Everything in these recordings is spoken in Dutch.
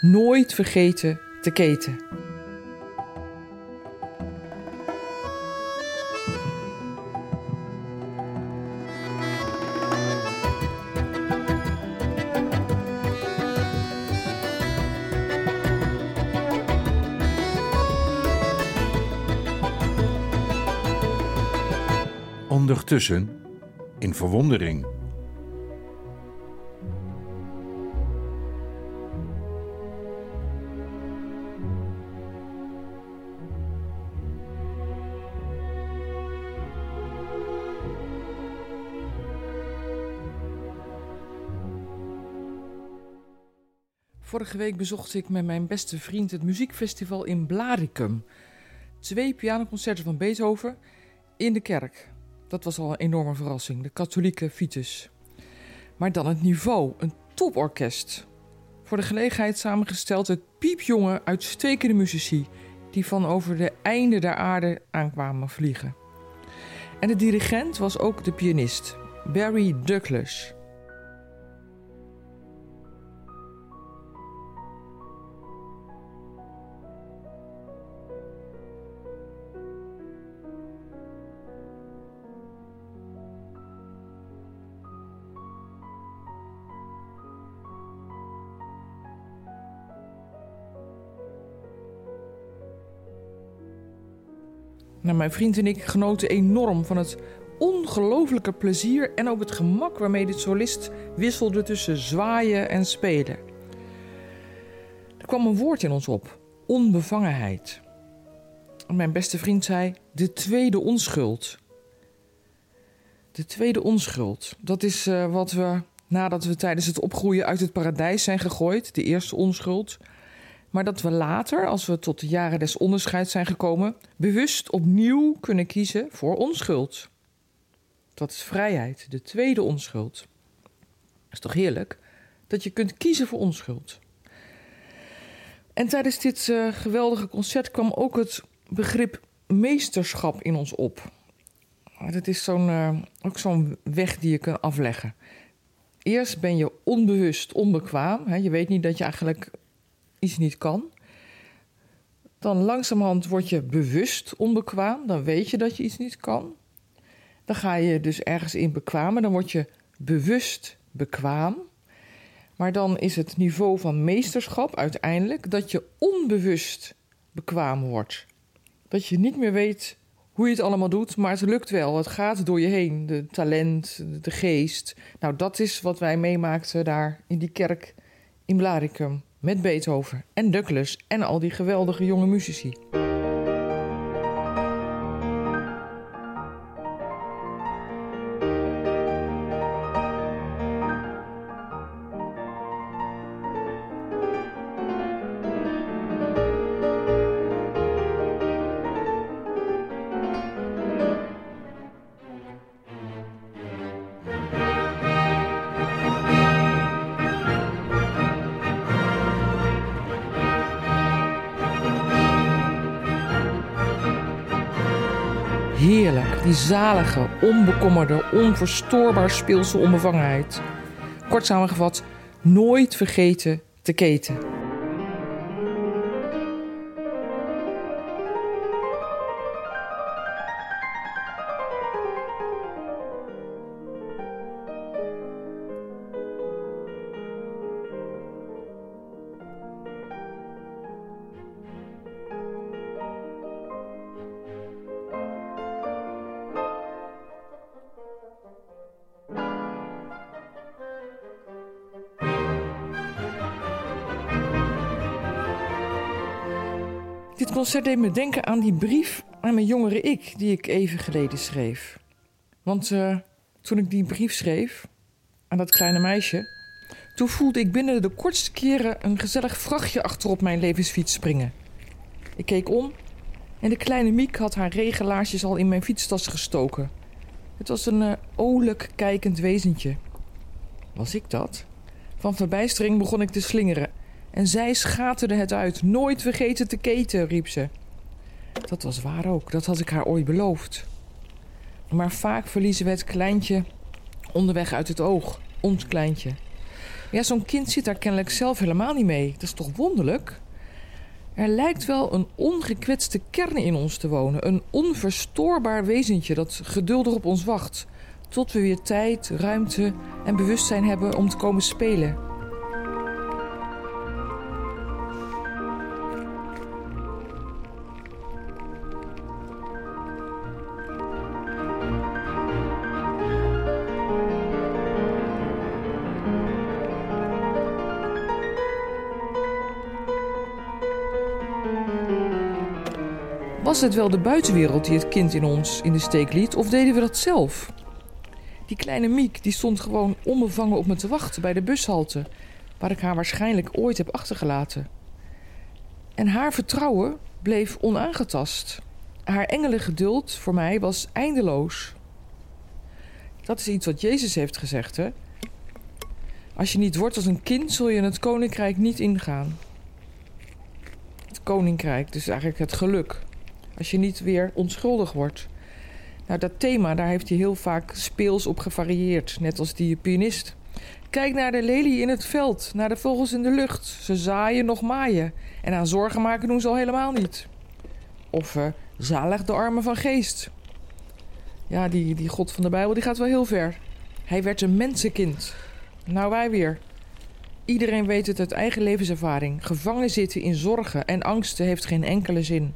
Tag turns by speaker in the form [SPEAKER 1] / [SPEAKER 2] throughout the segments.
[SPEAKER 1] Nooit vergeten te keten.
[SPEAKER 2] Ondertussen, in verwondering.
[SPEAKER 1] Vorige week bezocht ik met mijn beste vriend het muziekfestival in Blaricum. Twee pianoconcerten van Beethoven in de kerk. Dat was al een enorme verrassing, de katholieke Vitus. Maar dan het niveau, een toporkest. Voor de gelegenheid samengesteld het piepjonge, uitstekende muzici... die van over de einde der aarde aankwamen vliegen. En de dirigent was ook de pianist, Barry Douglas... Nou, mijn vriend en ik genoten enorm van het ongelofelijke plezier en ook het gemak waarmee dit solist wisselde tussen zwaaien en spelen. Er kwam een woord in ons op: onbevangenheid. Mijn beste vriend zei: de tweede onschuld. De tweede onschuld. Dat is uh, wat we nadat we tijdens het opgroeien uit het paradijs zijn gegooid, de eerste onschuld maar dat we later, als we tot de jaren des onderscheids zijn gekomen, bewust opnieuw kunnen kiezen voor onschuld. Dat is vrijheid, de tweede onschuld. Dat is toch heerlijk dat je kunt kiezen voor onschuld. En tijdens dit uh, geweldige concert kwam ook het begrip meesterschap in ons op. Dat is zo'n, uh, ook zo'n weg die je kunt afleggen. Eerst ben je onbewust onbekwaam. Hè? Je weet niet dat je eigenlijk iets niet kan. Dan langzamerhand word je bewust onbekwaam. Dan weet je dat je iets niet kan. Dan ga je dus ergens in bekwamen. Dan word je bewust bekwaam. Maar dan is het niveau van meesterschap uiteindelijk dat je onbewust bekwaam wordt. Dat je niet meer weet hoe je het allemaal doet, maar het lukt wel. Het gaat door je heen. De talent, de geest. Nou, dat is wat wij meemaakten daar in die kerk in Blaricum met Beethoven en Douglas en al die geweldige jonge muzici. Heerlijk, die zalige, onbekommerde, onverstoorbaar speelse onbevangenheid. Kort samengevat, nooit vergeten te keten. Dit concert deed me denken aan die brief aan mijn jongere ik, die ik even geleden schreef. Want uh, toen ik die brief schreef aan dat kleine meisje, toen voelde ik binnen de kortste keren een gezellig vrachtje achterop mijn levensfiets springen. Ik keek om en de kleine Miek had haar regenlaarsjes al in mijn fietstas gestoken. Het was een uh, kijkend wezentje. Was ik dat? Van verbijstering begon ik te slingeren en zij schaterde het uit. Nooit vergeten te keten, riep ze. Dat was waar ook, dat had ik haar ooit beloofd. Maar vaak verliezen we het kleintje onderweg uit het oog, ons kleintje. Ja, zo'n kind zit daar kennelijk zelf helemaal niet mee. Dat is toch wonderlijk? Er lijkt wel een ongekwetste kern in ons te wonen. Een onverstoorbaar wezentje dat geduldig op ons wacht. Tot we weer tijd, ruimte en bewustzijn hebben om te komen spelen. Was het wel de buitenwereld die het kind in ons in de steek liet, of deden we dat zelf? Die kleine Miek die stond gewoon onbevangen op me te wachten bij de bushalte, waar ik haar waarschijnlijk ooit heb achtergelaten. En haar vertrouwen bleef onaangetast. Haar engelengeduld voor mij was eindeloos. Dat is iets wat Jezus heeft gezegd, hè? Als je niet wordt als een kind, zul je in het koninkrijk niet ingaan. Het koninkrijk, dus eigenlijk het geluk. Als je niet weer onschuldig wordt. Nou, dat thema, daar heeft hij heel vaak speels op gevarieerd. Net als die pianist. Kijk naar de lelie in het veld, naar de vogels in de lucht. Ze zaaien nog maaien. En aan zorgen maken doen ze al helemaal niet. Of uh, zalig de armen van geest. Ja, die, die God van de Bijbel die gaat wel heel ver. Hij werd een mensenkind. Nou, wij weer. Iedereen weet het uit eigen levenservaring. Gevangen zitten in zorgen en angsten heeft geen enkele zin.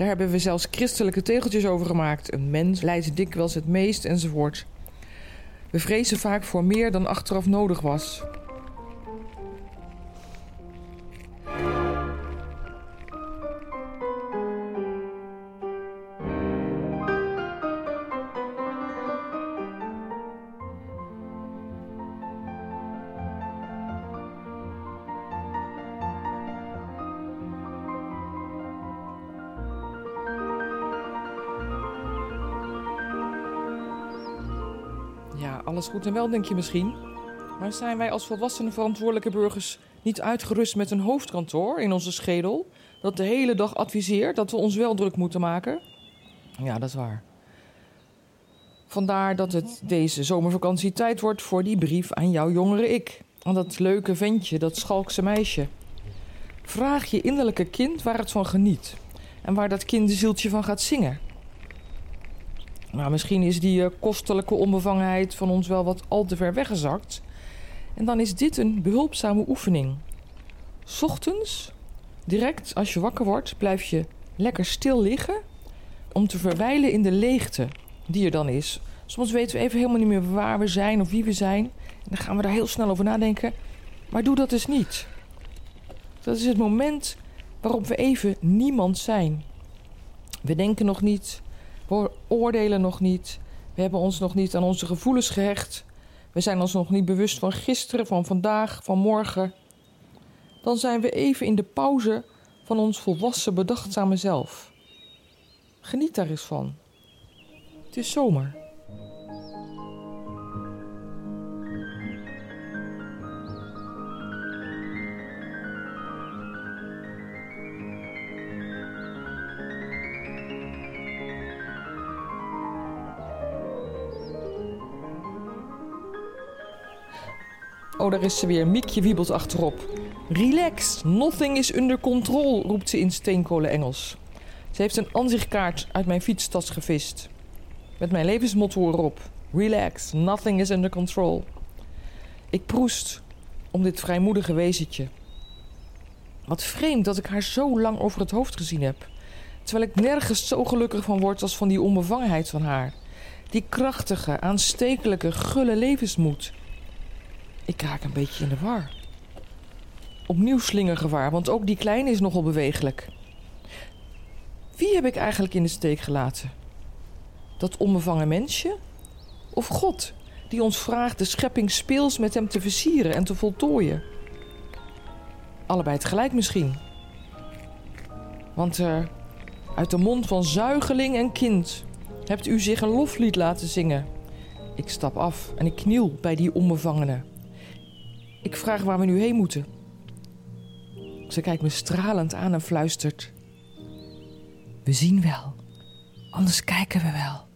[SPEAKER 1] Daar hebben we zelfs christelijke tegeltjes over gemaakt. Een mens lijdt dikwijls het meest enzovoort. We vrezen vaak voor meer dan achteraf nodig was. Alles goed en wel, denk je misschien. Maar zijn wij als volwassene verantwoordelijke burgers niet uitgerust met een hoofdkantoor in onze schedel dat de hele dag adviseert dat we ons wel druk moeten maken? Ja, dat is waar. Vandaar dat het deze zomervakantie tijd wordt voor die brief aan jouw jongere ik. Aan dat leuke ventje, dat schalkse meisje. Vraag je innerlijke kind waar het van geniet. En waar dat kinderzieltje van gaat zingen. Nou, misschien is die uh, kostelijke onbevangenheid van ons wel wat al te ver weggezakt. En dan is dit een behulpzame oefening. Ochtends, direct als je wakker wordt, blijf je lekker stil liggen om te verwijlen in de leegte die er dan is. Soms weten we even helemaal niet meer waar we zijn of wie we zijn. En dan gaan we daar heel snel over nadenken. Maar doe dat dus niet. Dat is het moment waarop we even niemand zijn. We denken nog niet, we oordelen nog niet. We hebben ons nog niet aan onze gevoelens gehecht. We zijn ons nog niet bewust van gisteren, van vandaag, van morgen. Dan zijn we even in de pauze van ons volwassen, bedachtzame zelf. Geniet daar eens van. Het is zomer. Oh, daar is ze weer. Miekje wiebelt achterop. Relax, nothing is under control, roept ze in steenkolen Engels. Ze heeft een ansichtkaart uit mijn fietstas gevist. Met mijn levensmotto erop. Relax, nothing is under control. Ik proest om dit vrijmoedige wezentje. Wat vreemd dat ik haar zo lang over het hoofd gezien heb. Terwijl ik nergens zo gelukkig van word als van die onbevangenheid van haar. Die krachtige, aanstekelijke, gulle levensmoed. Ik raak een beetje in de war. Opnieuw slingergevaar, want ook die kleine is nogal bewegelijk. Wie heb ik eigenlijk in de steek gelaten? Dat onbevangen mensje? Of God, die ons vraagt de schepping speels met hem te versieren en te voltooien? Allebei tegelijk misschien. Want uh, uit de mond van zuigeling en kind hebt u zich een loflied laten zingen. Ik stap af en ik kniel bij die onbevangene. Ik vraag waar we nu heen moeten. Ze kijkt me stralend aan en fluistert: We zien wel, anders kijken we wel.